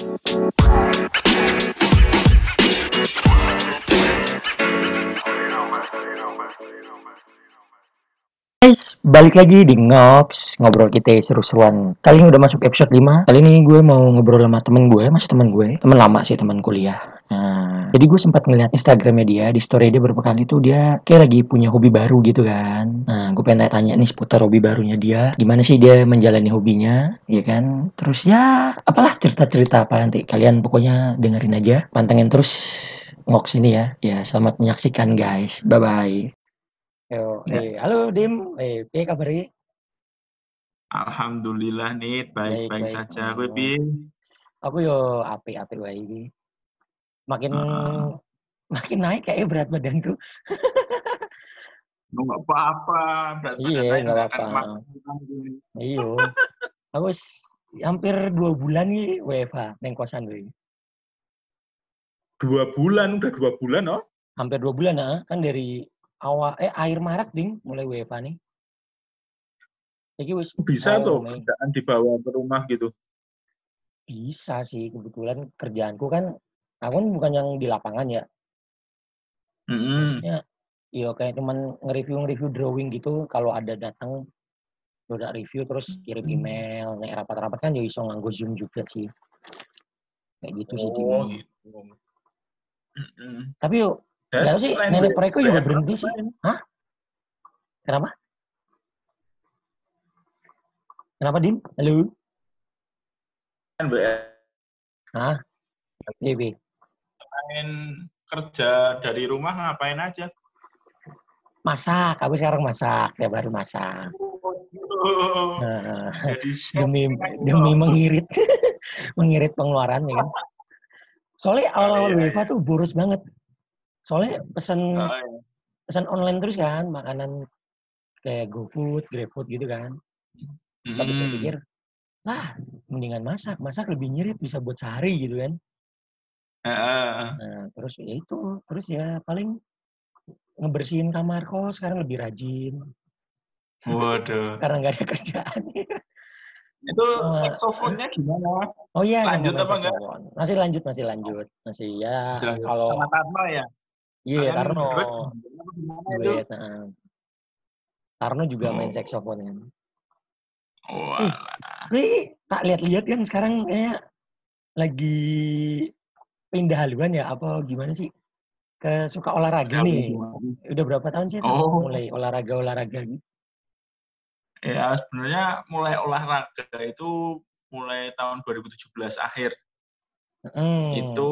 Guys, balik lagi di Ngops, ngobrol kita seru-seruan. Kali ini udah masuk episode 5. Kali ini gue mau ngobrol sama temen gue, masih temen gue. Temen lama sih, temen kuliah. Nah, jadi gue sempat ngeliat Instagramnya dia, di story dia beberapa kali tuh dia kayak lagi punya hobi baru gitu kan. Nah, gue pengen tanya nih seputar hobi barunya dia. Gimana sih dia menjalani hobinya, ya kan? Terus ya, apalah cerita-cerita apa nanti. Kalian pokoknya dengerin aja. Pantengin terus Ngops ini ya. Ya, selamat menyaksikan guys. Bye-bye. Yo, Ya. eh, halo Dim, eh, piye kabari? Alhamdulillah nih Baik, baik-baik baik. saja. Kowe Oh. piye? Aku yo apik-apik wae iki. Makin Heeh. makin naik kayaknya berat badanku. Oh, nggak apa-apa, berat Iya, badan naik nggak apa-apa. Iyo. Aku hampir dua bulan nih WFH neng kosan gue. Dua bulan, udah dua bulan oh. Hampir dua bulan ah, kan dari awal eh akhir Maret ding mulai WFH nih. Iki wis Bisa tuh kerjaan dibawa ke rumah gitu. Bisa sih kebetulan kerjaanku kan aku kan bukan yang di lapangan ya. Mm-mm. Maksudnya iya kayak cuman nge-review nge-review drawing gitu kalau ada datang udah review terus kirim email nek rapat-rapat kan ya iso nganggo Zoom juga sih. Kayak gitu sih Oh, Dim. gitu. Mm-mm. Tapi yuk tahu sih, nenek proyekku juga berhenti sih. ngapain? Kenapa? Kenapa Dim? Halo? Selain WFH, Hah? Bi. Selain kerja dari rumah ngapain aja? Masak, aku sekarang masak, ya baru masak. Oh, Nah, jadi chef. demi demi mengirit mengirit pengeluaran ya kan. Soalnya awal-awal iya, WFH tuh boros banget. Soalnya pesan Oh, iya. pesan online terus kan, makanan kayak GoFood, GrabFood gitu kan. Terus Mm-mm. pikir, lah mendingan masak, masak lebih ngirit bisa buat sehari gitu kan. Heeh. Nah, terus ya itu, terus ya paling ngebersihin kamar kos sekarang lebih rajin Waduh. karena nggak ada kerjaan. Itu Eh, saksofonnya gimana? Oh iya, Lanjut main apa enggak? Masih lanjut, masih lanjut. Masih ya Jalan kalau sama Tarno ya? iya Kalian Tarno duet nah. Tarno juga main Oh. saxophone kan. Walah. Tapi tak lihat-lihat kan sekarang kayak lagi pindah haluan ya apa gimana sih? Ke suka olahraga nih. Udah berapa tahun sih Oh. mulai olahraga-olahraga gitu? Ya sebenarnya mulai olahraga itu mulai tahun 2017 akhir. Hmm. Itu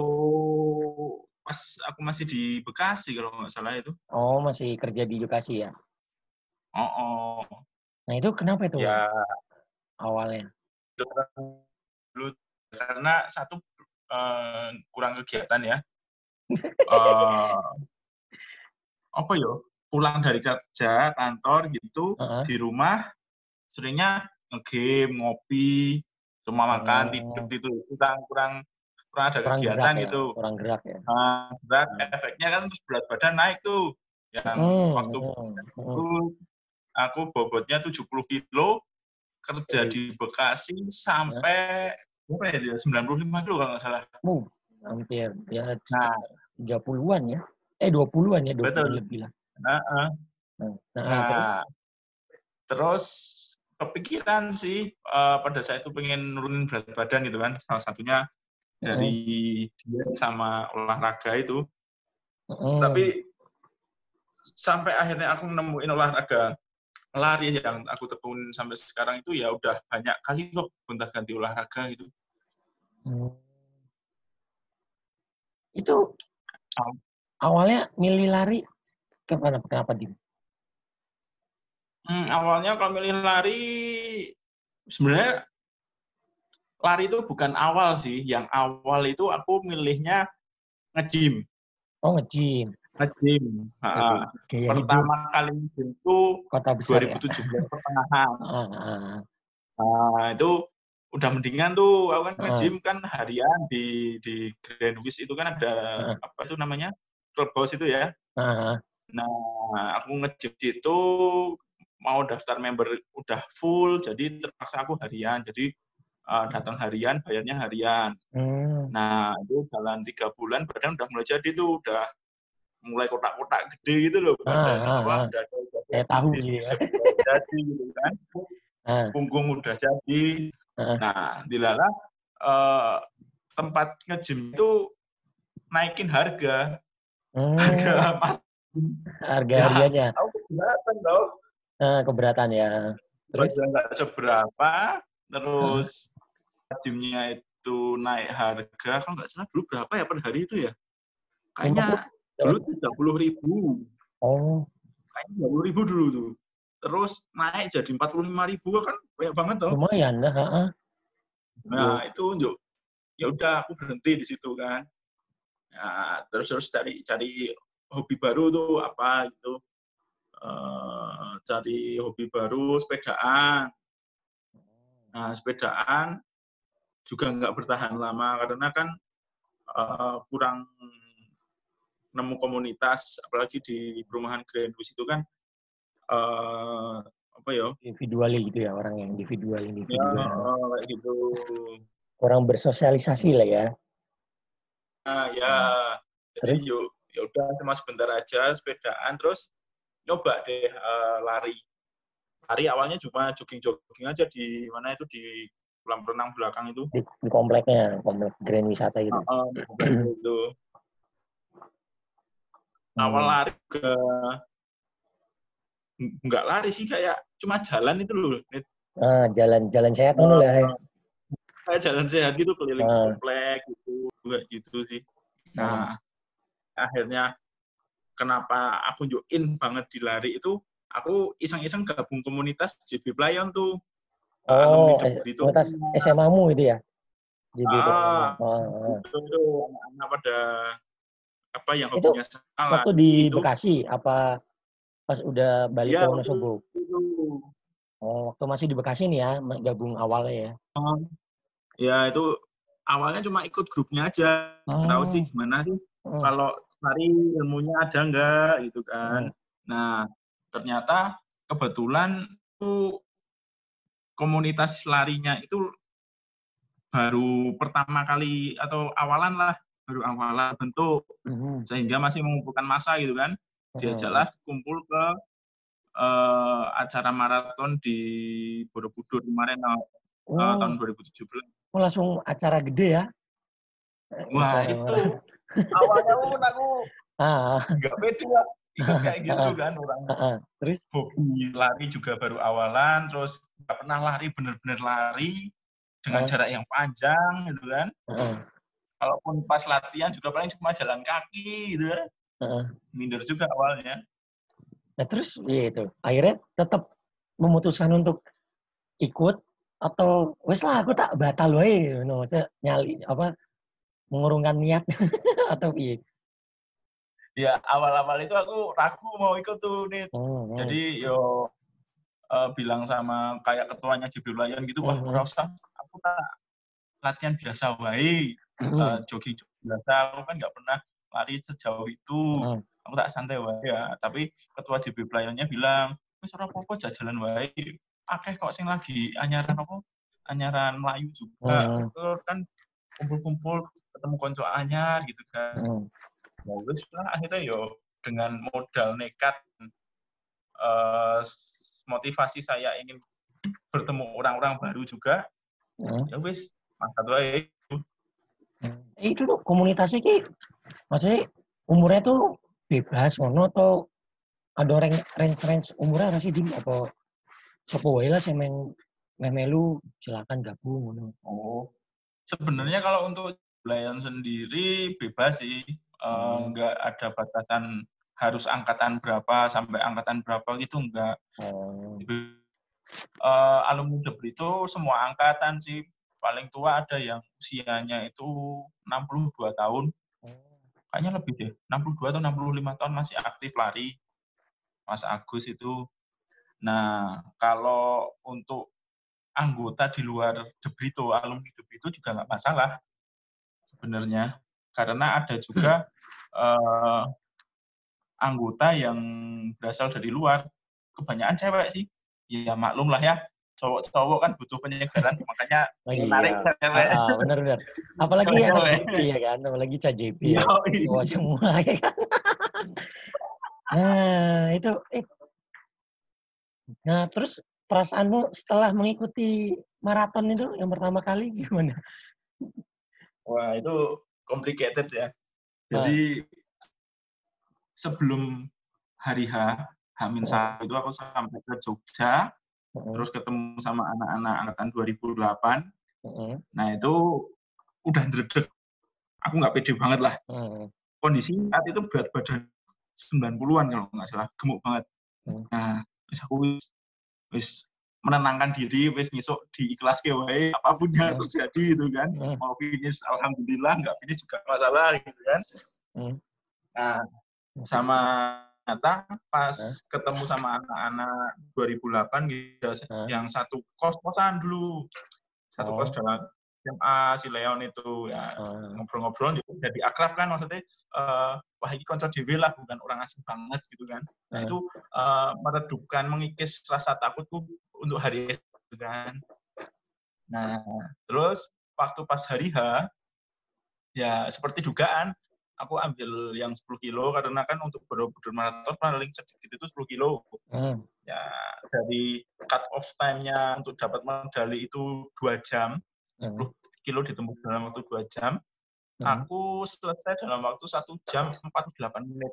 pas aku masih di Bekasi kalau nggak salah itu. Oh, masih kerja di Bekasi ya. Oh, oh. Nah, itu kenapa itu ya awalnya? dulu karena satu eh, kurang kegiatan ya. Eh, apa yo? Pulang dari kerja kantor gitu Heeh. di rumah seringnya ngegame, ngopi, cuma makan, Oh. tidur itu kurang kurang kurang ada Kurang kegiatan gerak ya, gitu. kurang gerak ya. Nah, berat Hmm. efeknya kan terus berat badan naik tuh. Yang Hmm, waktu hmm, hmm. itu aku bobotnya 70 kilo, kerja di Bekasi sampai berapa ya dia? 95 kilo kalau nggak salah. Uh, hampir ya Nah, tiga puluhan ya. Eh, dua puluhan ya, dua Betul. lebih lah. nah, eh. Nah, nah, terus? Nah, terus kepikiran sih eh, pada saat itu pengen nurunin berat badan gitu kan. Salah satunya dari diet sama olahraga itu. Mm, Tapi sampai akhirnya aku nemuin olahraga lari yang aku tekunin sampai sekarang itu ya udah banyak kali kok gonta-ganti olahraga gitu. hmm. Itu awalnya milih lari kenapa kenapa Dim? Hmm, awalnya kalau milih lari sebenarnya lari itu bukan awal sih. Yang awal itu aku milihnya nge-gym. Oh, nge-gym. Nge-gym. Ha, Gaya hidup Pertama kali nge-gym itu kota besar ya. 2017 pertengahan. Ah, ah, Nah, itu udah mendingan tuh. Aku kan nge-gym kan harian di di Grand Wis itu kan ada apa itu namanya? Clubhouse itu ya. ah, ah. Nah, aku nge-gym itu mau daftar member udah full, jadi terpaksa aku harian. Jadi uh, datang harian, bayarnya harian. Hmm. Nah, itu jalan tiga bulan, badan udah mulai jadi tuh, udah mulai kotak-kotak gede gitu loh. Ah, Badan, ah, apa, ah. udah Kayak tahu gitu ya. jadi gitu kan. Ah, Punggung udah jadi. Ah. Nah, dilala eh, tempat nge-gym itu naikin harga. hmm, Harga mas. harga Ya. hariannya Aku keberatan tau. Ah, keberatan ya. Terus nggak seberapa, terus gymnya itu naik harga, kalau nggak salah dulu berapa ya per hari itu ya? Kayaknya dulu tiga puluh ribu, oh, tiga puluh ribu dulu tuh. Terus naik jadi empat puluh lima ribu kan banyak banget tuh. lumayan dah. ah, ah. Nah itu yuk, ya udah aku berhenti di situ kan. Nah, terus terus cari cari hobi baru tuh apa gitu. Eh, cari hobi baru sepedaan. Nah, sepedaan juga nggak bertahan lama karena kan eh, kurang nemu komunitas, apalagi di perumahan Grand Bus itu kan eh, apa ya? Individual gitu ya orang yang individual Ya, individual. eh, kayak gitu. Kurang bersosialisasi lah ya. Nah, ya. Jadi Terus? yuk, ya udah cuma sebentar aja sepedaan terus nyoba deh eh, lari. Lari awalnya cuma jogging-jogging aja di mana itu di kolam renang belakang itu. Di, di kompleknya, komplek Grand Wisata gitu. Heeh, itu. Awal Hmm. lari ke nggak lari sih kayak cuma jalan itu loh. Ah, jalan jalan sehat dulu lah ya. Kayak jalan sehat gitu keliling Ah. komplek gitu, kayak gitu sih. Nah, akhirnya kenapa aku join banget di lari itu aku iseng-iseng gabung komunitas JB Playon tuh. Oh, S- itu. komunitas SMA-mu itu ya? JB Ah. Ah, ah. Itu tuh anak-anak pada apa yang Itu hobinya salah. Waktu di itu. Bekasi apa pas udah balik Iya, ke Wonosobo? Oh, waktu masih di Bekasi nih ya, gabung awalnya ya. Ya itu awalnya cuma ikut grupnya aja. Oh. Tahu sih gimana sih Hmm. kalau lari ilmunya ada enggak gitu kan. Nah, ternyata kebetulan tuh komunitas larinya itu baru pertama kali atau awalan lah, baru awalan bentuk Mhm. sehingga masih mengumpulkan masa gitu kan. Diajaklah kumpul ke eh, acara maraton di Borobudur kemarin Oh, tahun 2017. oh, langsung acara gede ya? Wah, Acara itu awalnya pun aku Ah, nggak pede lah ikut kayak gitu kan orang ah, ah. Terus? hobi lari juga baru awalan terus nggak pernah lari bener-bener lari dengan Ah. jarak yang panjang gitu kan Ah, ah, kalaupun pas latihan juga paling cuma jalan kaki gitu ah. minder juga awalnya Nah, terus ya itu. Akhirnya tetap memutuskan untuk ikut atau wes lah aku tak batal wae no, Maksudnya nyali apa mengurungkan niat atau iya. ya awal-awal itu aku ragu mau ikut tuh nih Hmm, hmm. jadi yo eh, bilang sama kayak ketuanya JB Lion gitu wah Mhm. ora usah aku tak latihan biasa wae Hmm, eh, jogging biasa aku kan nggak pernah lari sejauh itu hmm. aku tak santai wae ya tapi ketua JB Playonnya bilang wis ora apa-apa jajalan wae akeh kok sing lagi anyaran apa anyaran Melayu juga Hmm. Terus kan kumpul-kumpul ketemu konco anyar gitu kan hmm. wis lah akhirnya yo dengan modal nekat eh, motivasi saya ingin bertemu orang-orang baru juga hmm. ya wis mangkat wae itu tuh komunitasnya ki maksudnya umurnya tuh bebas ngono atau ada range range, range umurnya ada sih dim apa sapa wae lah sing meng meh melu silakan gabung ngono. Oh, sebenarnya kalau untuk Lion sendiri bebas sih, Eh, Hmm. ada batasan harus angkatan berapa sampai angkatan berapa gitu nggak. Oh. Eh, alumni Debri itu semua angkatan sih, paling tua ada yang usianya itu 62 tahun, kayaknya lebih deh, 62 atau 65 tahun masih aktif lari, Mas Agus itu. Nah, kalau untuk anggota di luar Debrito, alumni Debrito juga nggak masalah sebenarnya. Karena ada juga eh, anggota yang berasal dari luar. Kebanyakan cewek sih. Ya maklum lah ya, cowok-cowok kan butuh penyegaran makanya Oh, iya. menarik cewek. Ah, ah, bener bener. Apalagi Cewek. anak JP ya kan, apalagi Ca JP ya. Cowok semua ya kan. Nah, itu eh. Nah, terus perasaanmu setelah mengikuti maraton itu yang pertama kali gimana? Wah, itu complicated ya. Jadi sebelum hari H, Hamin Oh. satu itu aku sampai ke Jogja, Terus ketemu sama anak-anak angkatan 2008. heeh, Nah, itu udah dredeg. Aku nggak pede banget lah. heeh. Kondisi saat itu berat badan 90-an kalau nggak salah, gemuk banget. Hmm. Nah, wis aku wis, wis menenangkan diri, wis ngisuk diikhlas ke wae, apa pun yang Hmm. terjadi itu kan. Hmm. Mau finish, alhamdulillah, nggak finish juga masalah gitu kan. Hmm. Nah, sama ternyata pas Hah? ketemu sama anak-anak 2008 gitu, Hah? yang satu kos-kosan dulu. Satu Oh. kos dalam SMA si Leon itu ya Ah, ngobrol-ngobrol jadi, jadi akrab kan maksudnya eh, wah ini konco dewe lah bukan orang asing banget gitu kan. Nah, Ah. itu eh, meredupkan mengikis rasa takutku untuk hari itu kan. Nah, terus waktu pas hari H ya seperti dugaan aku ambil yang 10 kilo karena kan untuk Borobudur maraton paling sedikit itu 10 kilo. hmm, Ya dari cut off time-nya untuk dapat medali itu dua jam, hmm, 10 kilo ditempuh dalam waktu dua jam. hmm. Aku selesai dalam waktu satu jam 48 menit.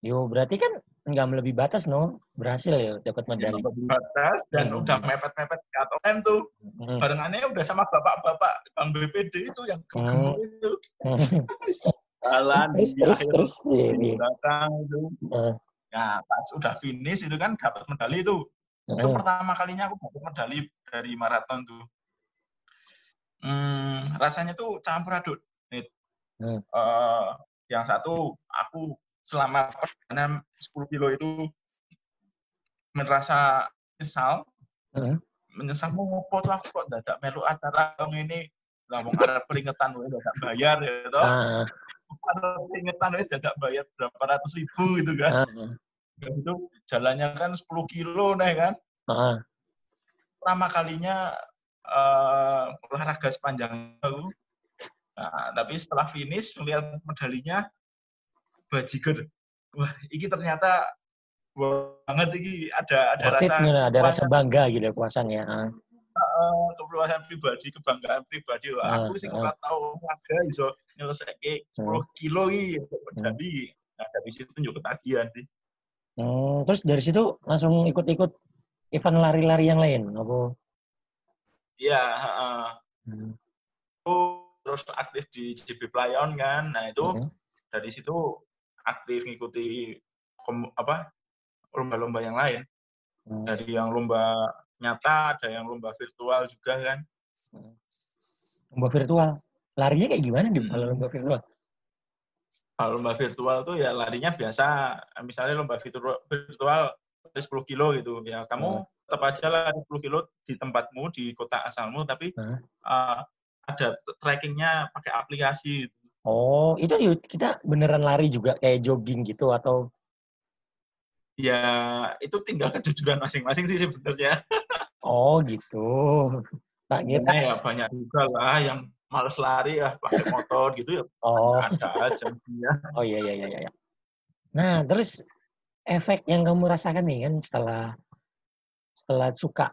Yo, berarti kan nggak melebihi batas, no? Berhasil ya dapat medali. Batas dan Hmm. udah mepet-mepet time tuh. Hmm, Barengannya udah sama bapak-bapak Bang BPD itu yang Hmm. itu. hmm. Jalan Terus, di terus, akhir terus. Iya, iya. belakang itu. Eh. Nah, pas udah finish itu kan dapat medali itu. Itu Hmm, pertama kalinya aku dapat medali dari maraton tuh. Hmm, rasanya tuh campur aduk. Nih, Hmm. eh, yang satu aku selama perjalanan 10 kilo itu merasa menyesal, hmm. menyesal mau ngopo tuh aku kok dadak melu acara yang ini lah wong arep peringatan wae dadak bayar ya toh. Ah, Arep peringatan wae dadak bayar berapa ratus ribu gitu kan. ah, Dan itu jalannya kan 10 kilo nih kan. ah. pertama kalinya eh, olahraga sepanjang itu. Nah, tapi setelah finish melihat medalinya bajiger. Wah, ini ternyata wah, banget ini ada ada it, rasa nih, ada rasa bangga gitu puasannya. Ah, eh, kepuasan pribadi, kebanggaan pribadi. Wah, Ah, aku sih nggak tahu olahraga bisa nyelesaikan 10 kilo ini untuk medali. Nah, dari situ tunjuk ketagihan sih. Hmm, terus dari situ langsung ikut-ikut event lari-lari yang lain. Apa? Iya, heeh. Hmm. Aku terus aktif di JB Playon kan. Nah, itu Hmm. dari situ aktif ngikuti kom- apa lomba-lomba yang lain Hmm. dari yang lomba nyata ada yang lomba virtual juga kan Lomba virtual. Larinya kayak gimana di Hmm. kalau lomba virtual? kalau lomba virtual tuh ya larinya biasa misalnya lomba virtual virtual lari 10 kilo gitu ya kamu tetap aja lari 10 kilo di tempatmu di kota asalmu tapi Hah? uh, ada trackingnya pakai aplikasi Oh, itu kita beneran lari juga kayak jogging gitu atau ya itu tinggal kejujuran masing-masing sih sebenarnya oh gitu. Tak kira. Karena ya banyak juga lah yang males lari ya pakai motor gitu ya Oh, ada aja ya. oh iya iya iya iya. Nah, terus efek yang kamu rasakan nih kan setelah setelah suka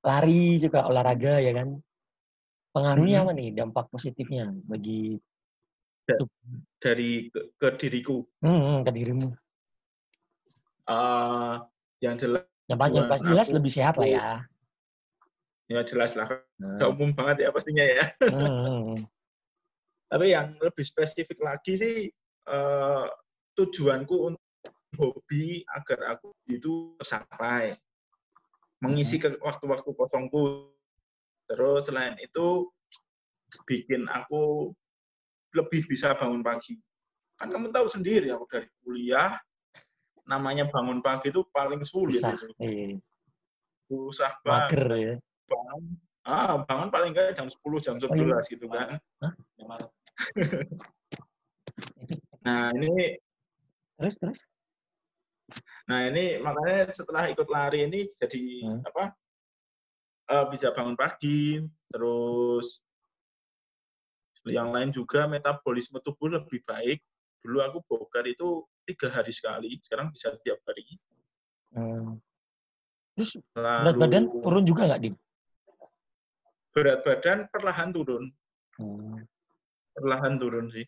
lari juga olahraga ya kan. Pengaruhnya Mhm. apa nih dampak positifnya bagi dari ke, ke diriku. Hmm, ke dirimu? Eh, yang jelas Yang, pa- yang pasti jelas aku- lebih sehat lah ya. ya jelas lah. Nggak umum banget ya pastinya ya. Hmm, hmm, hmm. tapi yang lebih spesifik lagi sih eh, tujuanku untuk hobi agar aku itu tercapai mengisi ke waktu-waktu kosongku. Terus selain itu bikin aku lebih bisa bangun pagi kan kamu tahu sendiri aku dari kuliah namanya bangun pagi itu paling sulit Susah. itu Iya. susah banget Mager ya. bangun ah bangun paling enggak jam 10 jam 11 Oh, iya. gitu kan Hah? nah ini Terus terus. Nah ini makanya setelah ikut lari ini jadi Hmm. apa uh, bisa bangun pagi, terus yang lain juga metabolisme tubuh lebih baik. Dulu aku bokar itu tiga hari sekali, sekarang bisa tiap hari. Hmm. Terus Lalu, berat badan turun juga nggak, Dim? Berat badan perlahan turun. Hmm. Perlahan turun sih.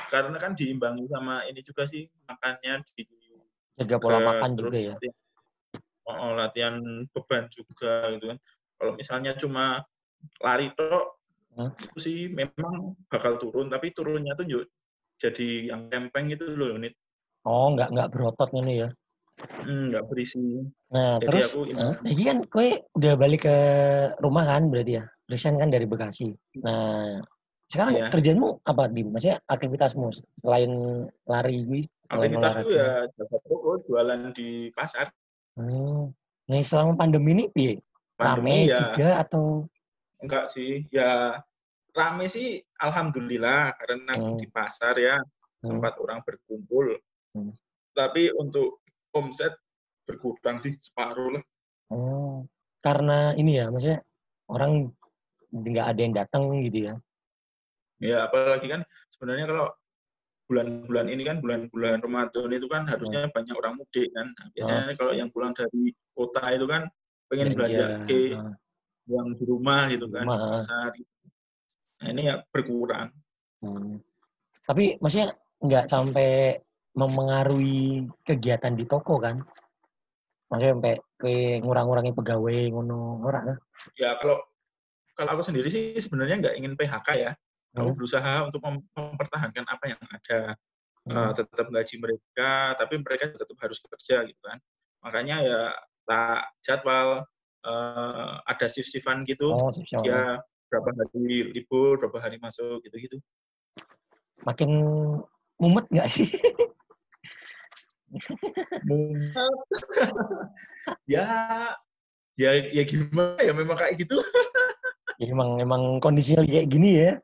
Karena kan diimbangi sama ini juga sih, makannya di jaga pola makan juga ya. Oh, latihan beban juga gitu kan. Kalau misalnya cuma lari tok hmm? itu sih memang bakal turun, tapi turunnya tuh yuk, jadi yang kempeng itu loh, unit. Oh, nggak nggak berotot ini ya? Hmm, nggak berisi. Nah, jadi terus, aku uh, kan kue udah balik ke rumah kan berarti ya? Resign kan dari Bekasi. Nah, sekarang iya. kerjaanmu apa, di Maksudnya aktivitasmu selain lari gue? Aktivitasku ya jaga toko, jualan di pasar. Hmm. Nah, selama pandemi ini piye? Rame ya, juga atau enggak sih? Ya rame sih alhamdulillah karena hmm. di pasar ya hmm. tempat orang berkumpul. Hmm. Tapi untuk omset berkurang sih separuh lah. Oh, karena ini ya, maksudnya orang nggak ada yang datang gitu ya? Ya, apalagi kan sebenarnya kalau bulan-bulan ini kan bulan-bulan Ramadan itu kan harusnya hmm. banyak orang mudik kan. Nah, biasanya hmm. kalau yang pulang dari kota itu kan pengen belanja, ke yang di rumah gitu kan, rumah. pasar. Nah, ini ya berkurang. Hmm. Tapi maksudnya nggak sampai memengaruhi kegiatan di toko kan? Maksudnya sampai ke ngurang-ngurangi pegawai ngono orang kan? Ya kalau kalau aku sendiri sih sebenarnya nggak ingin PHK ya. Aku hmm. berusaha untuk mempertahankan apa yang ada, hmm. uh, tetap gaji mereka, tapi mereka tetap harus bekerja gitu kan. Makanya ya tak jadwal uh, ada shift-shiftan gitu, oh, shift dia berapa hari libur, berapa hari masuk gitu-gitu. Makin mumet nggak sih? ya, ya, ya gimana ya memang kayak gitu. ya, emang emang kondisinya kayak gini ya.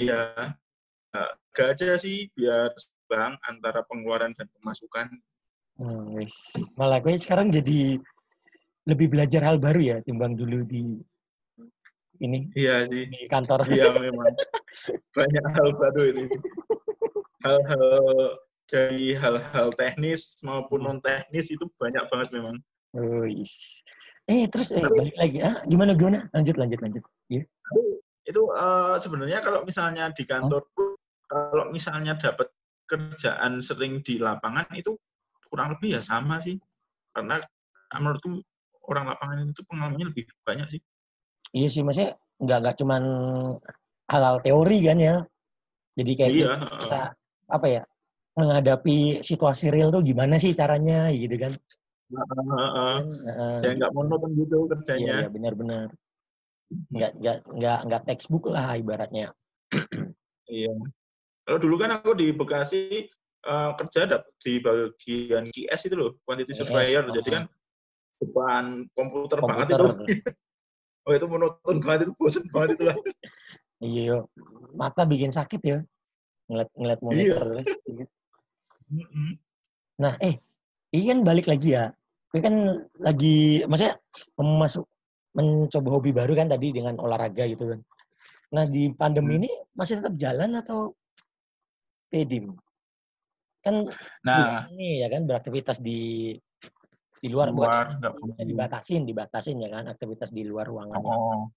Iya, gak aja sih biar bang antara pengeluaran dan pemasukan. Hmm, wis. Malah gue sekarang jadi lebih belajar hal baru ya timbang dulu di ini. Iya sih. Di kantor. Iya memang. Banyak hal baru ini. Hal-hal dari hal-hal teknis maupun non teknis itu banyak banget memang. Oh, yes. Eh terus eh, balik lagi ah gimana gimana lanjut lanjut lanjut. Yeah itu uh, sebenarnya kalau misalnya di kantor oh. kalau misalnya dapat kerjaan sering di lapangan itu kurang lebih ya sama sih karena menurutku orang lapangan itu pengalamannya lebih banyak sih. Iya sih maksudnya nggak nggak cuman hal-hal teori kan ya. Jadi kayak iya, kita, apa ya menghadapi situasi real tuh gimana sih caranya gitu kan. Uh, uh, uh. Uh, ya nggak monoton gitu kerjanya. Iya, iya benar-benar nggak nggak nggak nggak textbook lah ibaratnya. Iya. Kalau dulu kan aku di Bekasi uh, kerja di bagian QS itu loh quantity surveyor. Yes, jadi kan depan komputer, komputer. banget itu oh itu monoton banget itu bosan banget itu iya mata bikin sakit ya ngeliat ngeliat monitor iya. Gitu. nah eh ini kan balik lagi ya ini kan lagi maksudnya masuk mencoba hobi baru kan tadi dengan olahraga gitu kan. Nah di pandemi hmm. ini masih tetap jalan atau pedim? Kan nah ini ya kan beraktivitas di di luar, luar buat ya, dibatasin, dibatasin ya kan aktivitas di luar ruangan. Oh.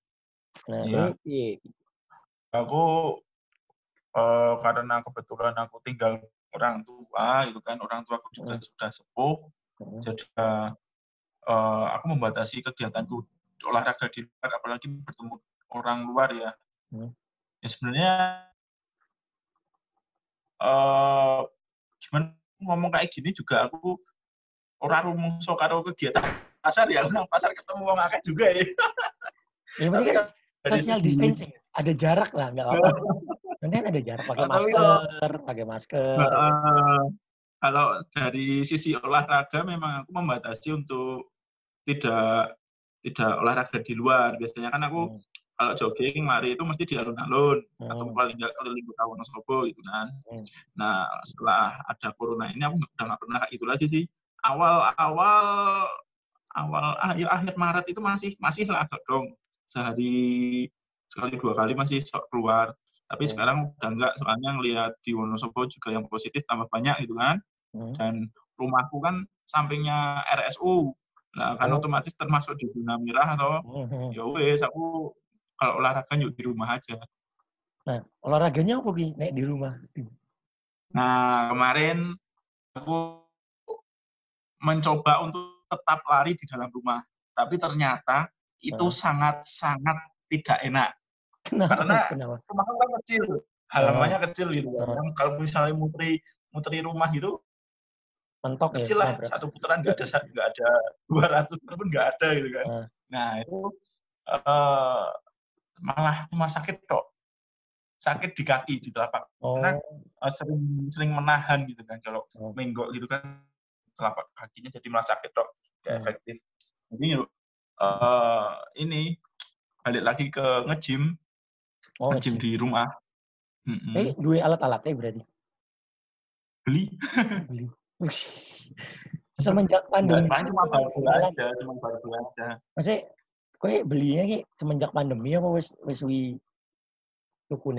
Nah, iya. ini aku uh, karena kebetulan aku tinggal orang tua itu kan orang tua aku juga hmm. sudah sepuh. Hmm. Jadi uh, uh, aku membatasi kegiatanku olahraga di luar apalagi bertemu orang luar ya hmm. ya sebenarnya uh, gimana ngomong kayak gini juga aku orang rumah karo kegiatan pasar ya nang pasar ketemu orang akeh juga ya ya berarti kan social distancing ada jarak lah nggak apa nanti kan ada jarak pakai masker pakai masker uh, kalau dari sisi olahraga memang aku membatasi untuk tidak tidak olahraga di luar. Biasanya kan aku hmm. kalau jogging, lari itu mesti di alun-alun hmm. atau paling nggak keliling kota Wonosobo gitu kan. Hmm. Nah setelah ada corona ini aku udah nggak pernah itu lagi sih. Awal-awal awal ya akhir Maret itu masih masih lah dong sehari sekali dua kali masih keluar tapi hmm. sekarang udah enggak soalnya ngelihat di Wonosobo juga yang positif tambah banyak gitu kan hmm. dan rumahku kan sampingnya RSU nah kan oh. otomatis termasuk di zona merah atau hmm. ya wes aku kalau olahraga yuk di rumah aja nah olahraganya apa Ki? Nek di rumah nah kemarin aku mencoba untuk tetap lari di dalam rumah. Tapi ternyata itu sangat-sangat tidak enak. Kenapa? Karena rumah kan kecil, halamannya kecil gitu. Uh, Kalau misalnya mutri mutri rumah gitu, mentok kecil ya, lah. Satu putaran nggak ada nggak ada. dua ratus pun nggak ada gitu kan. Nah itu uh, malah rumah sakit kok. Sakit di kaki di telapak. Oh. karena uh, sering sering menahan gitu kan. Kalau oh. menggok gitu kan telapak kakinya jadi malah sakit kok gak hmm. efektif jadi uh, ini balik lagi ke ngejim Oh, nge di rumah. Mm-hmm. Eh, dua alat-alatnya berarti? Beli. Beli. semenjak pandemi. Nggak, cuma baru aja, cuma baru aja. Maksudnya, kowe belinya ki semenjak pandemi apa wis wis wi?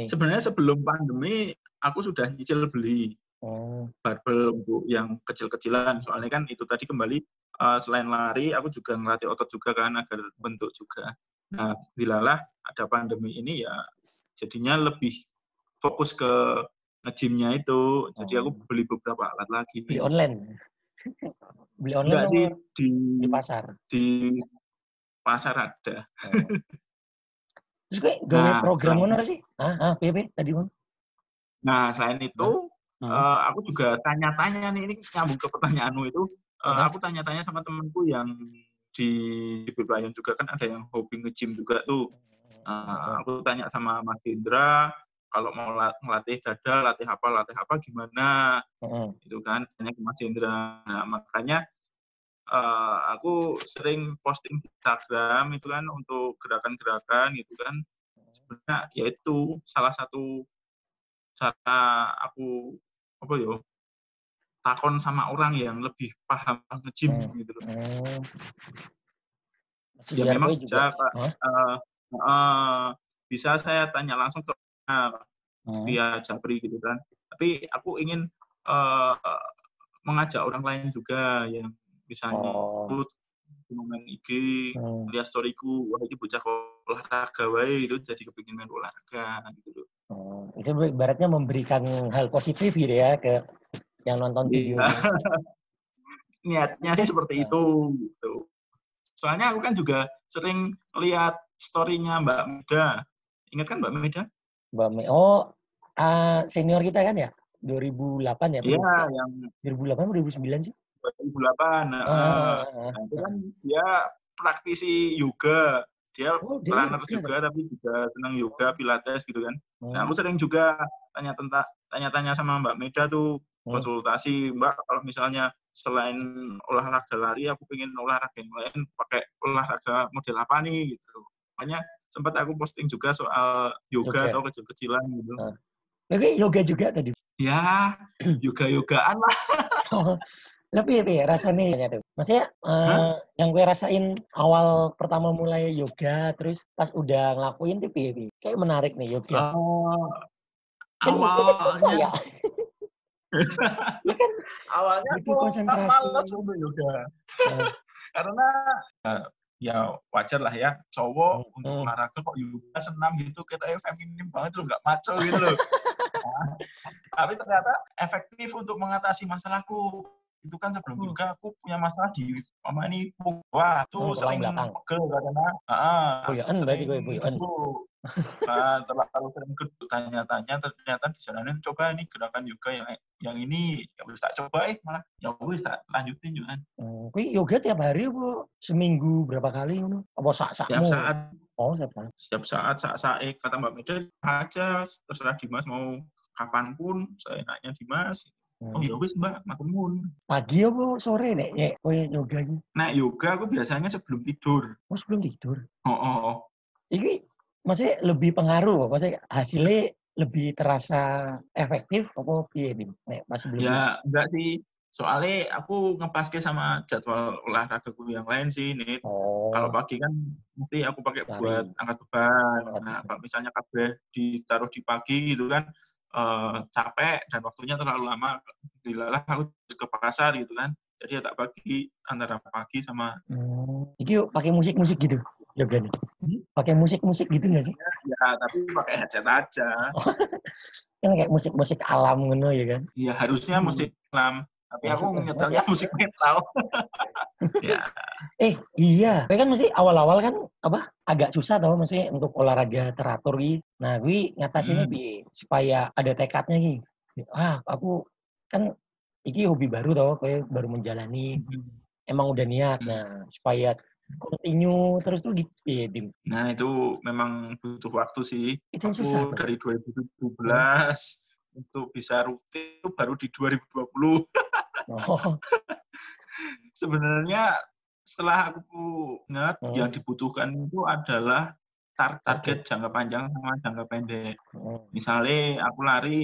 Sebenarnya sebelum pandemi aku sudah nyicil beli. Oh. Barbel untuk yang kecil-kecilan. Soalnya kan itu tadi kembali uh, selain lari, aku juga ngelatih otot juga kan agar bentuk juga. Nah, bilalah ada pandemi ini ya jadinya lebih fokus ke ngejimnya itu. Jadi aku oh. beli beberapa alat lagi. Beli online. beli online sih di, di pasar. Di pasar ada. Oh. Terus gue gawe nah, program mana sih? Ah, ah, PP tadi bang. Nah, selain itu, nah. Uh, aku juga tanya-tanya nih, ini nyambung ke pertanyaanmu itu. Uh, aku tanya-tanya sama temanku yang di di juga kan ada yang hobi nge-gym juga tuh. Nah, aku tanya sama Mas Indra, kalau mau ngelatih dada, latih apa, latih apa, gimana? Mm. Itu kan, tanya ke Mas Indra. Nah, makanya uh, aku sering posting di Instagram itu kan untuk gerakan-gerakan gitu kan. Sebenarnya yaitu salah satu cara aku apa ya takon sama orang yang lebih paham nge-gym hmm. gitu loh. Hmm. Ya memang sejak huh? uh, uh, bisa saya tanya langsung ke uh, hmm. via Japri gitu kan. Tapi aku ingin uh, mengajak orang lain juga yang misalnya oh. Main IG, hmm. lihat storyku, wah ini bocah olahraga wae itu jadi kepingin main olahraga gitu loh. Oh, itu ibaratnya memberikan hal positif gitu ya ke yang nonton video. Iya. Niatnya sih seperti itu gitu. Soalnya aku kan juga sering lihat story-nya Mbak Meda. Ingat kan Mbak Meda? Mbak Meda. Oh, uh, senior kita kan ya? 2008 ya? Iya, yang 2008 2009 sih? 2008. Nah, ah, nah, itu kan dia praktisi yoga. Dia oh, trainer juga, juga tapi juga senang yoga, pilates gitu kan. Hmm. Nah, aku sering juga tanya tentang tanya-tanya sama Mbak Meda tuh hmm. konsultasi Mbak kalau misalnya selain olahraga lari aku pengen olahraga yang lain pakai olahraga model apa nih gitu makanya sempat aku posting juga soal yoga okay. atau kecil-kecilan gitu. Nah. Oke, yoga juga tadi. Ya, yoga-yogaan lah. oh, lebih ya rasanya tuh. Maksudnya uh, yang gue rasain awal pertama mulai yoga, terus pas udah ngelakuin tuh piye Kayak menarik nih yoga. Uh, awalnya ya. ya kan awalnya aku konsentrasi yoga. Uh. Karena uh, ya wajar lah ya cowok hmm. untuk hmm. olahraga kok yoga senam gitu kita ya feminim banget loh nggak maco gitu loh nah, tapi ternyata efektif untuk mengatasi masalahku itu kan sebelum hmm. juga aku punya masalah di mama ini wah tuh oh, sering pegel karena ah oh ya berarti gue bu nah, terlalu sering tanya-tanya ternyata disaranin coba nih gerakan yoga yang yang ini. Ya bisa coba eh malah. Ya wis tak lanjutin juga. Kan. Oh, yoga tiap hari bu seminggu berapa kali ngono? Apa sak sak Setiap saat. Oh, setiap saat. Setiap saat saat eh kata Mbak Meda aja terserah Dimas mau kapan pun saya nanya Dimas Oh ya wis Mbak, makumun. Pagi apa sore nek nek kowe yoga iki? Nek yoga aku biasanya sebelum tidur. Oh, sebelum tidur. Oh, oh, oh. Iki maksudnya lebih pengaruh, maksudnya hasilnya lebih terasa efektif apa piye? Nek masih belum. Ya, enggak sih. Soalnya aku ngepaske sama jadwal olahragaku yang lain sih, nih. Oh. Kalau pagi kan mesti aku pakai Lari. buat angkat beban. Nah, kalau misalnya kabeh ditaruh di pagi gitu kan, eh, capek dan waktunya terlalu lama. Dilalah aku ke pasar gitu kan. Jadi ya tak bagi antara pagi sama Hmm. Yuk pakai musik-musik gitu. Yoga nih. Hmm? Pakai musik-musik gitu nggak sih? ya tapi pakai headset aja. Kan kayak musik-musik alam ngono ya kan? Ya harusnya Hmm. musik Islam, tapi aku Maksudnya- nyetelnya musik metal. ya, Eh iya, Gue kan mesti awal-awal kan apa agak susah tau maksudnya untuk olahraga teratur gitu. Nah gue ngatasinnya Hmm. bi supaya ada tekadnya gitu. Ah aku kan iki hobi baru tau, kayak baru menjalani. Emang udah niat. Hmm. Nah supaya continue terus tuh gitu. Dim. Nah, itu memang butuh waktu sih. Itu yang susah. Aku dari 2017 untuk bisa rutin itu baru di 2020. Oh, Sebenarnya setelah aku ingat Hmm. yang dibutuhkan itu adalah tar- target jangka panjang sama jangka pendek. hmm. Misalnya aku lari,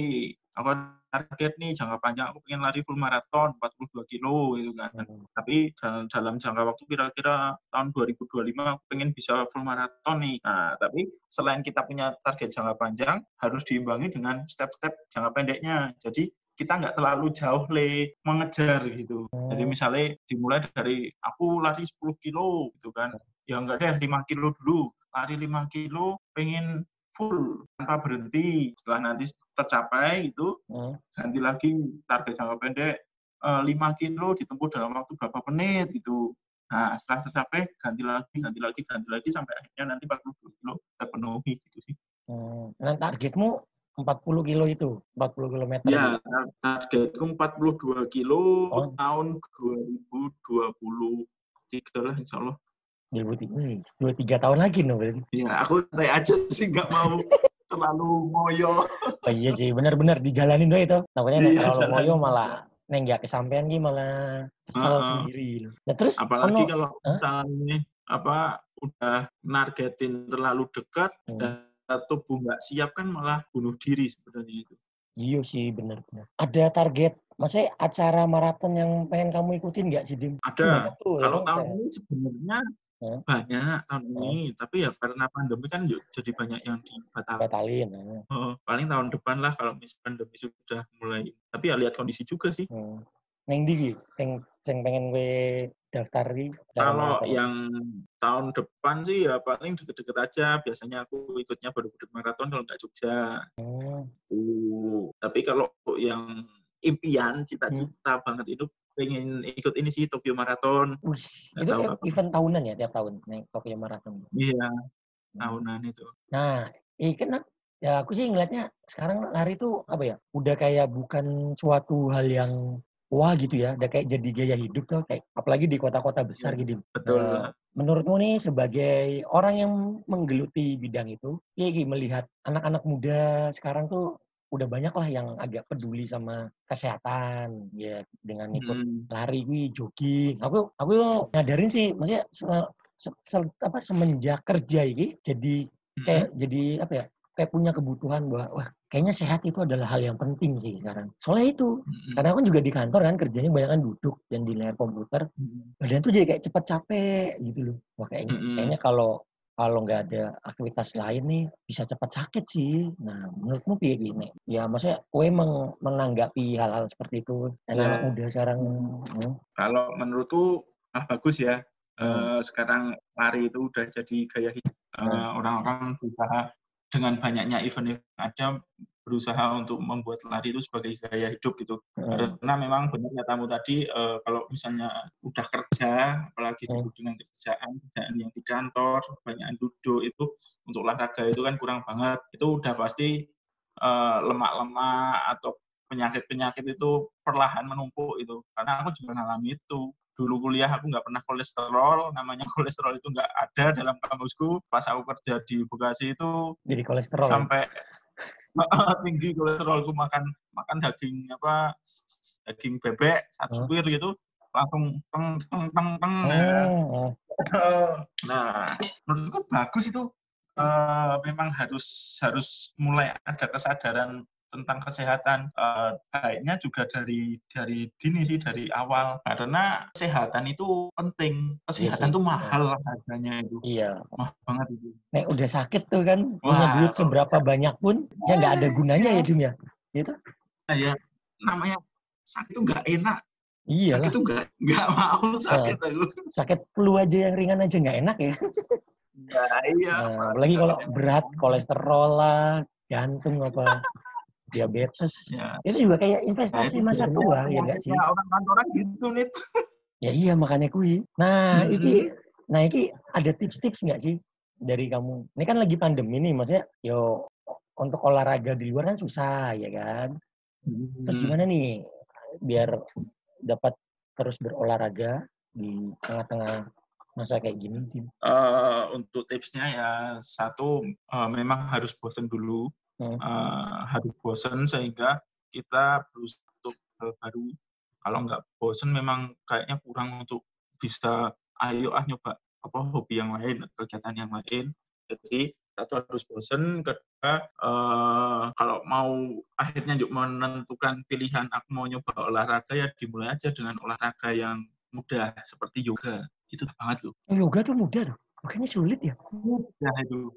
aku target nih jangka panjang aku pengen lari full maraton 42 kilo gitu kan. Hmm. Tapi dalam, dalam jangka waktu kira-kira tahun 2025 aku pengen bisa full maraton nih. Nah, tapi selain kita punya target jangka panjang, harus diimbangi dengan step-step jangka pendeknya. Jadi kita nggak terlalu jauh le mengejar gitu. Jadi Hmm. misalnya dimulai dari aku lari 10 kilo gitu kan. Ya enggak deh 5 kilo dulu. Lari 5 kilo pengen full tanpa berhenti. Setelah nanti tercapai itu Hmm. ganti lagi target jangka pendek eh, 5 kilo ditempuh dalam waktu berapa menit gitu. Nah, setelah tercapai ganti lagi, ganti lagi, ganti lagi sampai akhirnya nanti 42 kilo terpenuhi gitu sih. Hmm. Nah targetmu 40 kilo itu, 40 kilometer. Ya, gitu. tar- targetku 42 kilo Oh. tahun 2023 lah insya Allah. 2003, wih, dua tiga tahun lagi no berarti. Ya, aku santai aja sih nggak mau terlalu ngoyo. Oh iya sih, benar-benar dijalanin doang itu. Takutnya Iya, terlalu jalanin. ngoyo malah neng nggak kesampaian ki malah kesel Heeh. sendiri. Nah terus Apalagi ono- kalau Hah? misalnya apa udah nargetin terlalu dekat Hmm. dan tubuh nggak siap kan malah bunuh diri sebenarnya itu. Iya sih benar-benar. Ada target, maksudnya acara maraton yang pengen kamu ikutin nggak sih Dim? Ada. Tuh, ya Kalau tahun ini sebenarnya Hah? banyak tahun ini, tapi ya karena pandemi kan jadi banyak yang dibatalkan. batalin. nah. Oh, paling tahun depan lah kalau misalnya pandemi sudah mulai. Tapi ya lihat kondisi juga sih. Hmm. Neng di ki, yang yang pengen gue daftar Kalau yang tahun depan sih ya paling deket-deket aja. Biasanya aku ikutnya baru ikut maraton kalau nggak Jogja. Hmm. Tuh. Tapi kalau yang impian, cita-cita banget itu pengen ikut ini sih Tokyo Marathon. Nggak itu tahu kapan. event tahunan ya tiap tahun neng Tokyo Marathon. Iya, tahunan itu. Nah, iya kan ya aku sih ngeliatnya sekarang lari tuh apa ya? Udah kayak bukan suatu hal yang wah gitu ya, udah kayak jadi gaya hidup tuh kayak apalagi di kota-kota besar gitu. Betul. Nah, menurutmu nih sebagai orang yang menggeluti bidang itu, ya melihat anak-anak muda sekarang tuh udah banyak lah yang agak peduli sama kesehatan ya dengan ikut Mm. lari gue jogging aku aku nyadarin sih maksudnya se- se- se- apa semenjak kerja ini jadi kayak jadi apa ya kayak punya kebutuhan bahwa wah kayaknya sehat itu adalah hal yang penting sih sekarang soalnya itu Mm-mm. karena aku kan juga di kantor kan kerjanya banyak kan duduk dan di layar komputer Mm-mm. badan tuh jadi kayak cepet capek gitu loh wah kayaknya Mm-mm. kayaknya kalau kalau nggak ada aktivitas lain nih bisa cepat sakit sih. Nah, menurutmu piye gini? Ya, maksudnya kue meng- menanggapi hal-hal seperti itu dan Ya. anak muda sekarang hmm, Kalau menurutku ah bagus ya. Hmm. Eh, sekarang lari itu udah jadi gaya hidup. Eh, Hmm. Orang-orang berusaha dengan banyaknya event yang ada berusaha untuk membuat lari itu sebagai gaya hidup gitu. hmm, Karena memang benar katamu tadi eh, kalau misalnya udah kerja, apalagi Hmm. dengan kerjaan, kerjaan yang di kantor, banyak duduk itu untuk olahraga itu kan kurang banget. Itu udah pasti eh, lemak-lemak atau penyakit-penyakit itu perlahan menumpuk itu. Karena aku juga ngalami itu. Dulu kuliah aku nggak pernah kolesterol, namanya kolesterol itu nggak ada dalam kamusku. Pas aku kerja di Bekasi itu jadi kolesterol. ya? sampai tinggi kolesterolku makan makan daging apa daging bebek satu Oh. suwir gitu langsung teng teng teng teng nah, Hmm, hmm. nah menurutku bagus itu Eh, memang harus harus mulai ada kesadaran tentang kesehatan uh, baiknya juga dari dari dini sih dari awal. Karena kesehatan itu penting. Kesehatan itu iya. mahal ya. harganya itu. Iya. Mahal banget itu. Nek udah sakit tuh kan punya duit seberapa banyak pun ya nggak ada gunanya ya Dim ya? Gitu nah, ya namanya sakit itu nggak enak. Iya Sakit itu nggak nggak mau sakit uh, Sakit flu aja yang ringan aja nggak enak ya. Ya, iya. Nah, apalagi kalau berat kolesterol lah, jantung apa diabetes. Ya. Itu juga kayak investasi nah, masa tua ya enggak sih? orang kantoran gitu nih. Ya iya makanya kui. Nah, hmm. iki nah iki ada tips-tips nggak sih dari kamu? Ini kan lagi pandemi nih, maksudnya yo untuk olahraga di luar kan susah ya kan. Hmm. Terus gimana nih biar dapat terus berolahraga di tengah-tengah masa kayak gini, Tim? Uh, untuk tipsnya ya satu uh, memang harus bosan dulu hmm. uh, harus bosen sehingga kita berusaha untuk hal baru. Kalau nggak bosen memang kayaknya kurang untuk bisa ayo ah nyoba apa hobi yang lain kegiatan yang lain. Jadi satu harus bosen. Kedua uh, kalau mau akhirnya juga menentukan pilihan aku mau nyoba olahraga ya dimulai aja dengan olahraga yang mudah seperti yoga. Itu banget loh. Yoga tuh mudah tuh? Makanya sulit ya? Mudah itu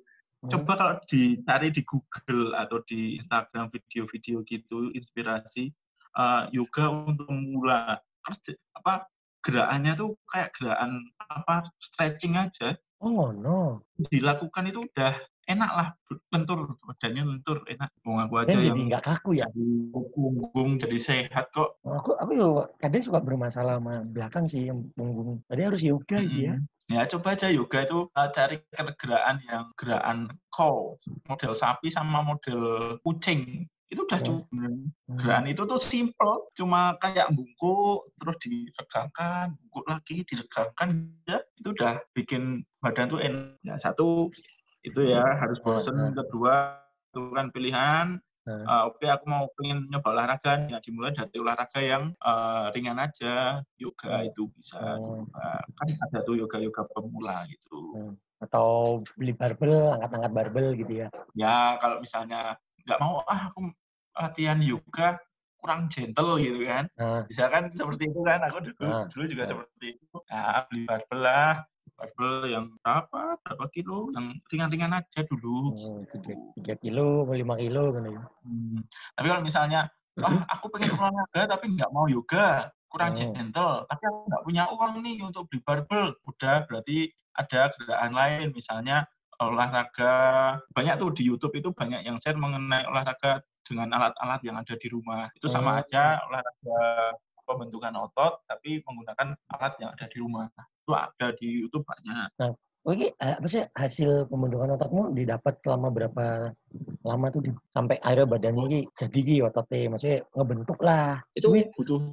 coba kalau dicari di Google atau di Instagram video-video gitu inspirasi uh, yoga untuk pemula terus apa gerakannya tuh kayak gerakan apa stretching aja. Oh no dilakukan itu udah enak lah lentur badannya lentur enak. Mau aku aja jadi nggak kaku ya? punggung jadi sehat kok. Aku aku kadang suka bermasalah sama belakang sih yang punggung. Tadi harus yoga hmm. ya ya coba aja yoga itu uh, cari gerakan yang gerakan cow model sapi sama model kucing itu udah oh. cukup hmm. gerakan itu tuh simple cuma kayak bungkuk terus diregangkan bungkuk lagi diregangkan ya itu udah bikin badan tuh enak ya satu itu ya harus bosen hmm. kedua tentukan pilihan hmm. Uh, oke okay, aku mau pengen nyoba olahraga ya dimulai dari olahraga yang uh, ringan aja yoga hmm. itu bisa uh, kan ada tuh yoga yoga pemula gitu hmm. atau beli barbel angkat-angkat barbel gitu ya ya kalau misalnya nggak mau ah aku latihan yoga kurang gentle gitu kan hmm. bisa kan seperti itu kan aku dulu, hmm. dulu juga hmm. seperti itu nah, beli barbel lah barbel yang berapa? Berapa kilo? Yang ringan-ringan aja dulu oh, tiga kilo lima kilo kan ya. Hmm. tapi kalau misalnya wah aku pengen olahraga tapi nggak mau yoga kurang oh. gentle tapi aku nggak punya uang nih untuk beli barbel. Udah berarti ada gerakan lain. Misalnya olahraga banyak tuh di YouTube itu banyak yang share mengenai olahraga dengan alat-alat yang ada di rumah. Itu sama oh. aja olahraga pembentukan otot tapi menggunakan alat yang ada di rumah itu ada di YouTube banyak. Nah, Oke, eh, apa sih hasil pembentukan otakmu didapat selama berapa lama tuh sampai akhirnya badannya ini jadi ki ototnya, maksudnya ngebentuk lah. Itu butuh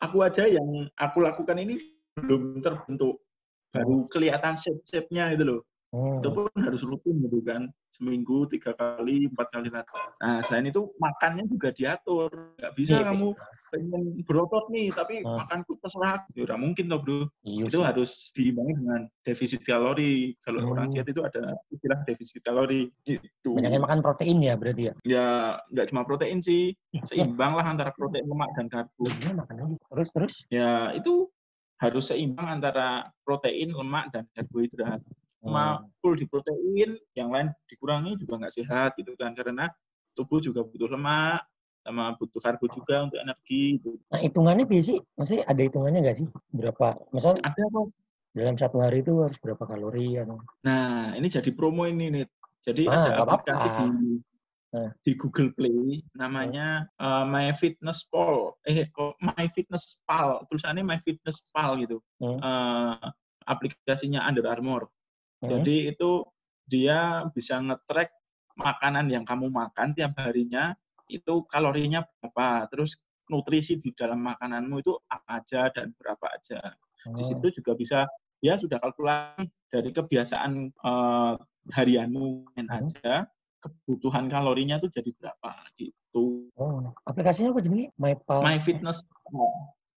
Aku aja yang aku lakukan ini belum terbentuk, baru kelihatan shape-shape-nya itu loh. Hmm. Itu pun harus rutin gitu kan, seminggu tiga kali, empat kali latihan. Nah selain itu makannya juga diatur, nggak bisa yeah, kamu pengen berotot nih tapi hmm. makanku terserah. Ya udah mungkin toh bro. Iya, itu sih. harus diimbangi dengan defisit kalori. Kalau hmm. orang diet itu ada istilah defisit kalori. Gitu. Banyaknya makan protein ya berarti ya? Ya nggak cuma protein sih. Seimbang lah antara protein lemak dan karbo. Ya, terus terus? Ya itu harus seimbang antara protein lemak dan karbohidrat cuma hmm. full di protein yang lain dikurangi juga nggak sehat gitu kan karena tubuh juga butuh lemak sama butuh karbo juga untuk energi. Gitu. Nah hitungannya biasa, maksudnya ada hitungannya nggak sih? Berapa? Misalnya ada apa? Dalam satu hari itu harus berapa kalori? Ya? Nah ini jadi promo ini nih. Jadi ah, ada aplikasi apa -apa. di nah. di Google Play namanya uh, My Fitness Pal. Eh My Fitness Pal. Tulisannya My Fitness Pal gitu. Hmm. Uh, aplikasinya Under Armour. Hmm. Jadi itu dia bisa nge-track makanan yang kamu makan tiap harinya itu kalorinya berapa, terus nutrisi di dalam makananmu itu apa aja dan berapa aja. Oh. Di situ juga bisa ya sudah kalkulasi dari kebiasaan uh, harianmu hmm. aja kebutuhan kalorinya tuh jadi berapa gitu. Oh, aplikasinya apa jenis? My, My Fitness.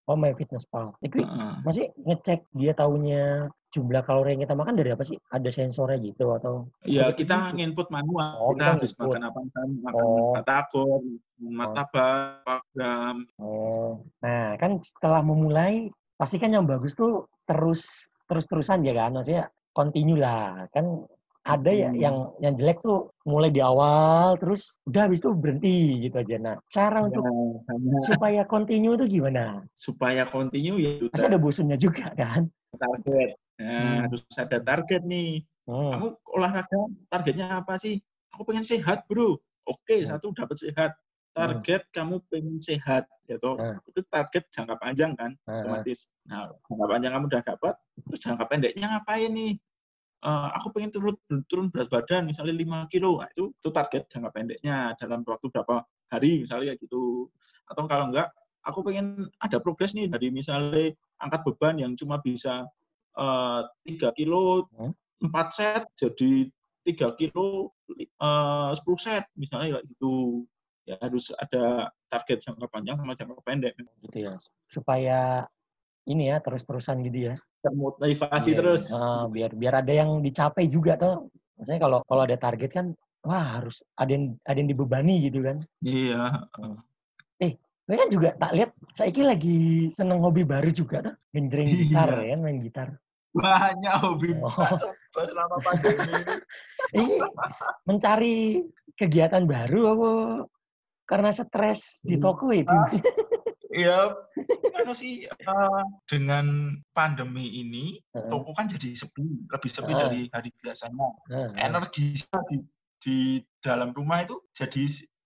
Oh, My Fitness Pal. Itu uh. masih ngecek dia tahunya jumlah kalori yang kita makan dari apa sih? Ada sensornya gitu atau? Ya kita nginput manual. Oh, kita kita habis makan apa kan makan Oh. batagor, martabak, gram. Oh, nah kan setelah memulai pasti kan yang bagus tuh terus terus terusan ya kan, maksudnya continue lah kan. Ada ya Hmm. yang yang jelek tuh mulai di awal terus udah habis itu berhenti gitu aja. Nah cara untuk Ya, hanya supaya continue itu gimana? supaya continue ya Pasti ada bosennya juga kan? target. Nah, Hmm. harus ada target nih. Hmm. Kamu olahraga targetnya apa sih? Aku pengen sehat, Bro. Oke, Hmm. satu dapat sehat. Target kamu pengen sehat, gitu. Hmm. Itu target jangka panjang kan, Nah, otomatis. Nah, jangka panjang kamu udah dapat, terus jangka pendeknya ngapain nih? Eh, aku pengen turun turun berat badan misalnya 5 kilo nah, itu itu target jangka pendeknya dalam waktu berapa hari misalnya kayak gitu atau kalau enggak aku pengen ada progres nih dari misalnya angkat beban yang cuma bisa eh, 3 kilo Hmm. 4 set jadi 3 kilo eh, 10 set misalnya kayak gitu ya harus ada target jangka panjang sama jangka pendek gitu ya. Supaya ini ya terus-terusan gitu ya. termotivasi Iya, terus ah, biar biar ada yang dicapai juga tuh. Maksudnya kalau kalau ada target kan wah harus ada yang ada yang dibebani gitu kan. iya Gue kan juga tak lihat saya lagi seneng hobi baru juga tuh. Genjreng Iya. gitar ya kan main gitar. banyak hobi Oh. selama pandemi ini. Ini mencari kegiatan baru apa karena stres di Hmm. toko itu. Ya, kan sih eh, dengan pandemi ini Heeh. toko kan jadi sepi, lebih sepi Ah. dari hari biasanya. Heeh. Energi di, di dalam rumah itu jadi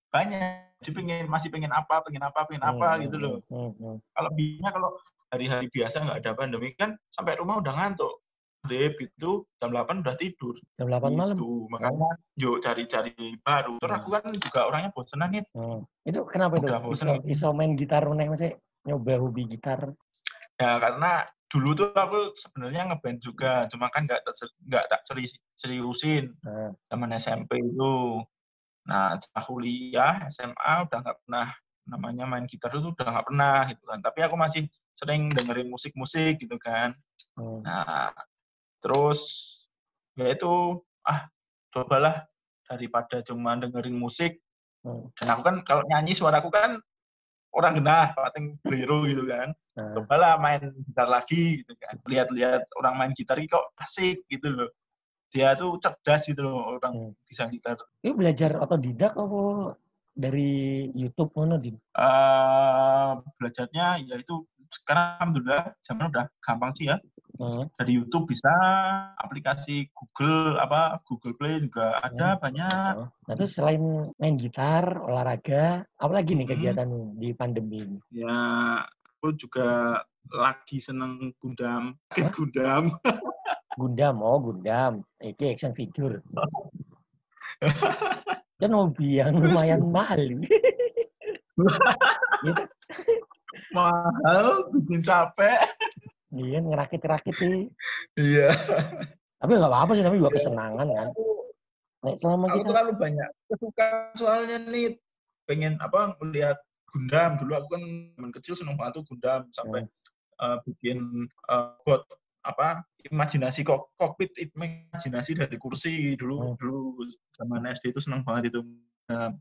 banyak. Jadi pengen masih pengen apa, pengen apa, pengen apa Hmm, gitu loh. hmm, hmm. Kalau biasanya kalau hari-hari biasa nggak ada pandemi kan sampai rumah udah ngantuk. Dep gitu jam 8 udah tidur. Jam 8 malam. Gitu. Makanya yuk cari-cari baru. Terus Hmm. aku kan juga orangnya bosenan nih. Hmm. Itu kenapa itu? Iso, iso main gitar meneh maksudnya nyoba hobi gitar. Ya karena dulu tuh aku sebenarnya ngeband juga, cuma kan nggak nggak tak seri- seriusin Nah, zaman SMP itu. Nah setelah kuliah SMA udah nggak pernah namanya main gitar itu udah nggak pernah gitu kan. Tapi aku masih sering dengerin musik-musik gitu kan. hmm. Nah terus ya itu ah cobalah daripada cuma dengerin musik. Hmm. Dan aku kan kalau nyanyi suaraku kan orang genah, pating beliru gitu kan Nah, cobalah main gitar lagi gitu kan lihat-lihat orang main gitar kok asik gitu loh dia tuh cerdas gitu loh orang Hmm. bisa gitar itu belajar otodidak apa dari YouTube mana di? Eh belajarnya ya itu sekarang alhamdulillah zaman udah gampang sih ya Hmm. dari YouTube bisa aplikasi Google apa Google Play juga ada banyak Oh. Nah terus selain main gitar, olahraga, apa lagi nih Hmm. kegiatan di pandemi ini? ya aku juga lagi seneng Gundam Rakit Gundam Gundam, oh Gundam, itu action figure. kan hobi yang lumayan mahal. Gitu. mahal bikin capek Iya, ngerakit-rakit sih. iya Tapi nggak apa-apa sih, tapi juga kesenangan kan. Nah, selama aku kita terlalu banyak kesukaan soalnya nih pengen apa melihat Gundam dulu aku kan zaman kecil seneng banget tuh Gundam sampai eh, bikin eh, buat apa imajinasi kok kokpit imajinasi dari kursi dulu Hmm. dulu zaman SD itu seneng banget itu Gundam.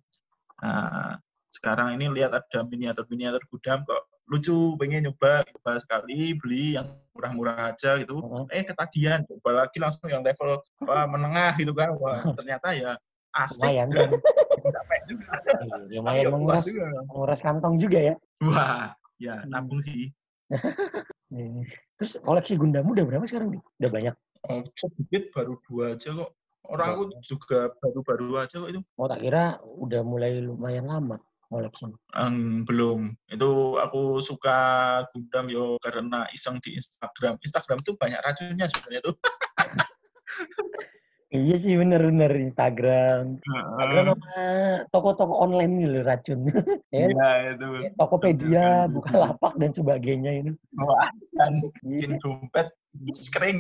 nah sekarang ini lihat ada miniatur miniatur Gundam kok lucu pengen nyoba coba sekali beli yang murah-murah aja gitu Heeh. eh ketagihan coba lagi langsung yang level apa menengah gitu kan wah ternyata ya asik lumayan dan capek juga Iya, lumayan ya menguras menguras kantong juga ya. wah ya Hmm. nabung sih Iya. Terus koleksi Gundam udah berapa sekarang nih? Udah banyak. Oh, sedikit baru dua aja kok orang aku juga baru-baru aja kok itu Oh tak kira udah mulai lumayan lama koleksi. Em, belum itu aku suka Gundam yo karena iseng di Instagram Instagram tuh banyak racunnya sebenarnya tuh Iya sih bener-bener Instagram. Instagram sama toko-toko online nih loh racun. ya, kan? Iya itu Kayak Tokopedia. Bukalapak dan sebagainya itu. wah kan Iya. bikin dompet kering.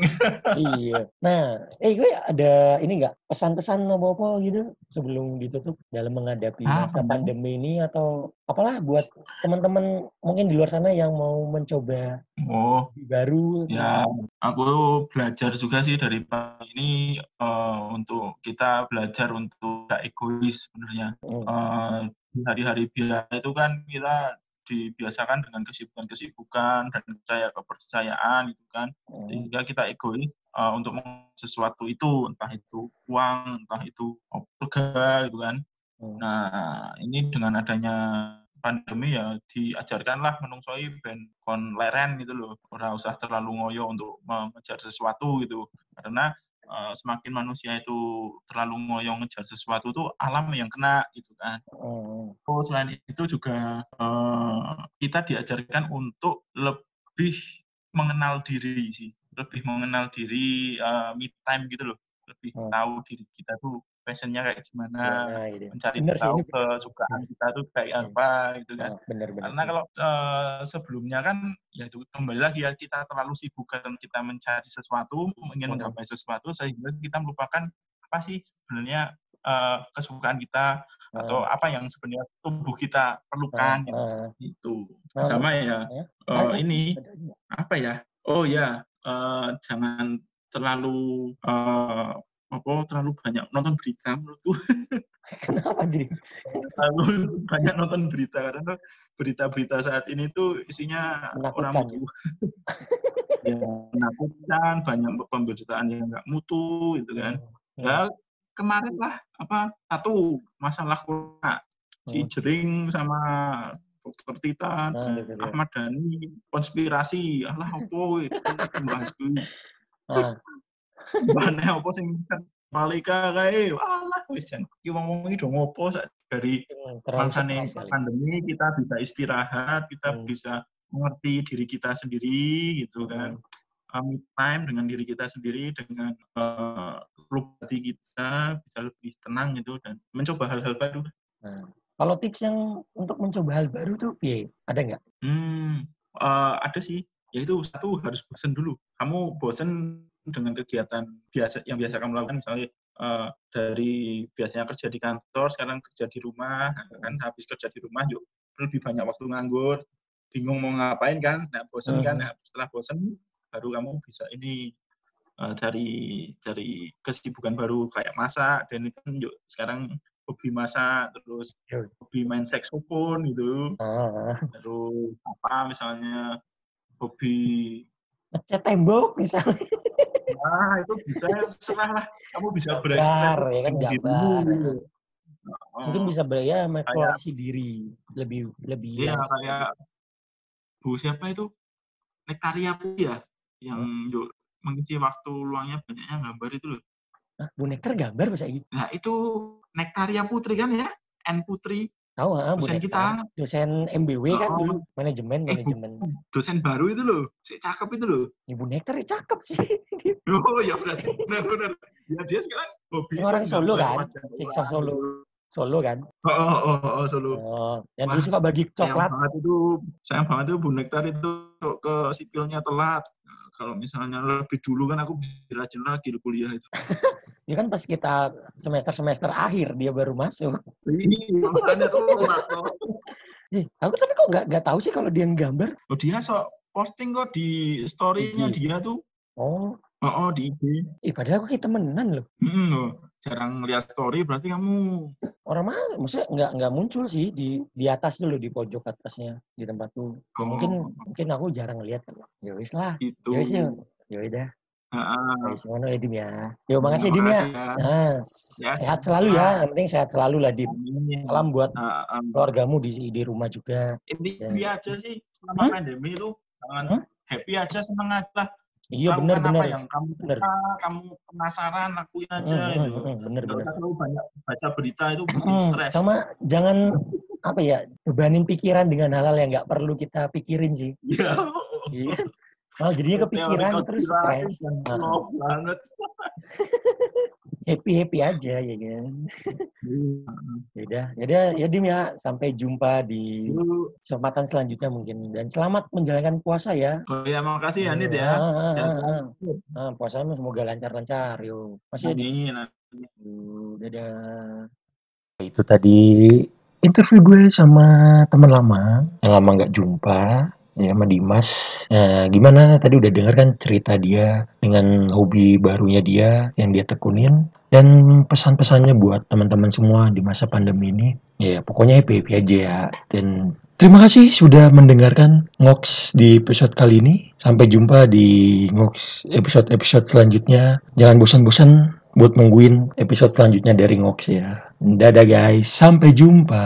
iya. Nah, eh gue ada ini nggak pesan-pesan apa-apa gitu sebelum ditutup dalam menghadapi Ah, masa pandemi ini atau apalah buat teman-teman mungkin di luar sana yang mau mencoba Oh, baru. ya aku belajar juga sih dari pandemi ini eh, untuk kita belajar untuk tidak egois sebenarnya. Hmm, Eh, di hari-hari biasa itu kan kita dibiasakan dengan kesibukan-kesibukan dan percaya kepercayaan gitu kan. Hmm, sehingga kita egois eh, untuk sesuatu itu entah itu uang entah itu surga gitu kan. Hmm. nah ini dengan adanya pandemi ya diajarkanlah menungsoi ben kon leren gitu loh. Ora usah terlalu ngoyo untuk mengejar sesuatu gitu. Karena eh, semakin manusia itu terlalu ngoyo ngejar sesuatu tuh alam yang kena gitu kan. Hmm, Oh, selain itu juga eh, kita diajarkan untuk lebih mengenal diri sih, lebih mengenal diri eh, me time gitu loh, lebih Hmm. tahu diri kita tuh passionnya kayak gimana, gimana gitu. mencari Bener sih tahu ini bener. kesukaan kita tuh kayak Hmm. apa gitu kan. Ah, bener-bener. Karena kalau eh, sebelumnya kan ya itu kembali lagi ya kita terlalu sibuk karena kita mencari sesuatu, ingin Hmm. menggapai sesuatu sehingga kita melupakan apa sih sebenarnya eh, kesukaan kita atau apa yang sebenarnya tubuh kita perlukan gitu. Ah, itu ah, sama ya Ah, ini apa ya oh ya eh, jangan terlalu eh, apa terlalu banyak nonton berita menurutku? Kenapa jadi? terlalu banyak nonton berita karena berita-berita saat ini tuh isinya orang Menakutkan. mutu. Ya menakutkan banyak pemberitaan yang nggak mutu gitu kan. Hmm, ya kemarin lah apa satu masalah corona. Si Hmm. Jering sama Dokter Tita Nah, gitu, ya. Ahmad Dhani konspirasi. Alah opo itu? Bahas kuwi Ah, bahane opo sing Malika kae alah wis jan iki wong-wong iki do ngopo sak dari hmm, stres kali. pandemi kita bisa istirahat kita Hmm. bisa mengerti diri kita sendiri gitu kan Hmm. uh, me time dengan diri kita sendiri dengan uh, hati kita bisa lebih tenang gitu dan mencoba hal-hal baru Nah, kalau tips yang untuk mencoba hal baru tuh, piye? Ada nggak? Hmm, eh, ada sih. Yaitu satu harus bosen dulu. Kamu bosen dengan kegiatan biasa yang biasa kamu lakukan, misalnya eh, dari biasanya kerja di kantor, sekarang kerja di rumah, kan habis kerja di rumah, yuk lebih banyak waktu nganggur, bingung mau ngapain kan, nah bosen kan, nah, setelah bosen baru kamu bisa ini eh, cari cari kesibukan baru kayak masak dan itu kan yuk sekarang hobi masak terus Yoi. hobi main saksofon gitu Ah, terus apa misalnya hobi ngecat tembok misalnya. Nah itu bisa serah lah. Kamu bisa berekspresi ya kan, gambar. dirimu. Mungkin Oh, bisa ber ya mengeksplorasi diri lebih lebih iya yang- kayak bu siapa itu? Nektaria Putri ya yang yuk, mengisi waktu luangnya banyaknya gambar itu loh. Hah, Bu Nektar gambar bisa gitu. nah itu Nektaria Putri kan ya? N Putri Tahu ah, dosen kita Dosen MBW kan Oh. dulu, manajemen Eh, manajemen. dosen baru itu loh si cakep itu loh Ibu Nektar ya cakep sih. oh ya berarti benar-benar ya dia sekarang hobi Orang Solo kan? wajah Siksa orang. Solo. Solo kan. oh oh oh, oh, Solo Oh, yang dulu suka bagi sayang coklat. banget itu sayang banget itu Bu Nektar itu ke sipilnya telat Nah, kalau misalnya lebih dulu kan aku bisa rajin lagi kuliah itu Ya kan pas kita semester-semester akhir dia baru masuk. Iya, makanya aku tapi kok nggak nggak tahu sih kalau dia nggambar. Oh, dia sok posting kok di story-nya dia tuh Oh, oh, oh di IG ih padahal aku kayak temenan loh. hmm, loh. jarang lihat story berarti kamu Orang mah, maksudnya nggak nggak muncul sih di di atas dulu di pojok atasnya di tempatku. Ya, Oh. mungkin mungkin aku jarang lihat. Ya wis lah. itu Ya wis ya. Ya udah. Heeh. Ngono ya Dim ya. Yo makasih Dim ya. ya. Nah, Ya. sehat selalu ya. Yang penting sehat selalu lah Dim. Salam buat keluargamu di di rumah juga. ini Ya. happy aja sih selama Hmm? pandemi itu jangan Hmm? happy aja seneng aja lah Iya Lakukan benar apa benar. yang kamu Bener. suka kamu penasaran lakuin aja Hmm, itu hmm, hmm, bener Nggak bener. usah terlalu banyak baca berita itu bikin Hmm, stres sama jangan apa ya bebanin pikiran dengan hal-hal yang nggak perlu kita pikirin sih. Iya. Malah jadinya kepikiran Teori terus stres. banget. Happy happy aja ya kan? Ya udah ya udah ya dim ya. Sampai jumpa di kesempatan selanjutnya mungkin. Dan selamat menjalankan puasa ya. Oh ya makasih ya Nid ya. Ah, ah, ah, ah. Ah, puasamu semoga lancar-lancar yo. Masih ada? Amin. dadah. Itu tadi interview gue sama teman lama. Yang lama nggak jumpa ya sama Dimas. Nah, gimana? Tadi udah denger kan cerita dia dengan hobi barunya dia yang dia tekunin dan pesan-pesannya buat teman-teman semua di masa pandemi ini. Ya pokoknya happy happy aja ya. Dan terima kasih sudah mendengarkan Ngox di episode kali ini. Sampai jumpa di Ngox episode episode selanjutnya. Jangan bosan-bosan buat nungguin episode selanjutnya dari Ngox ya. Dadah guys. Sampai jumpa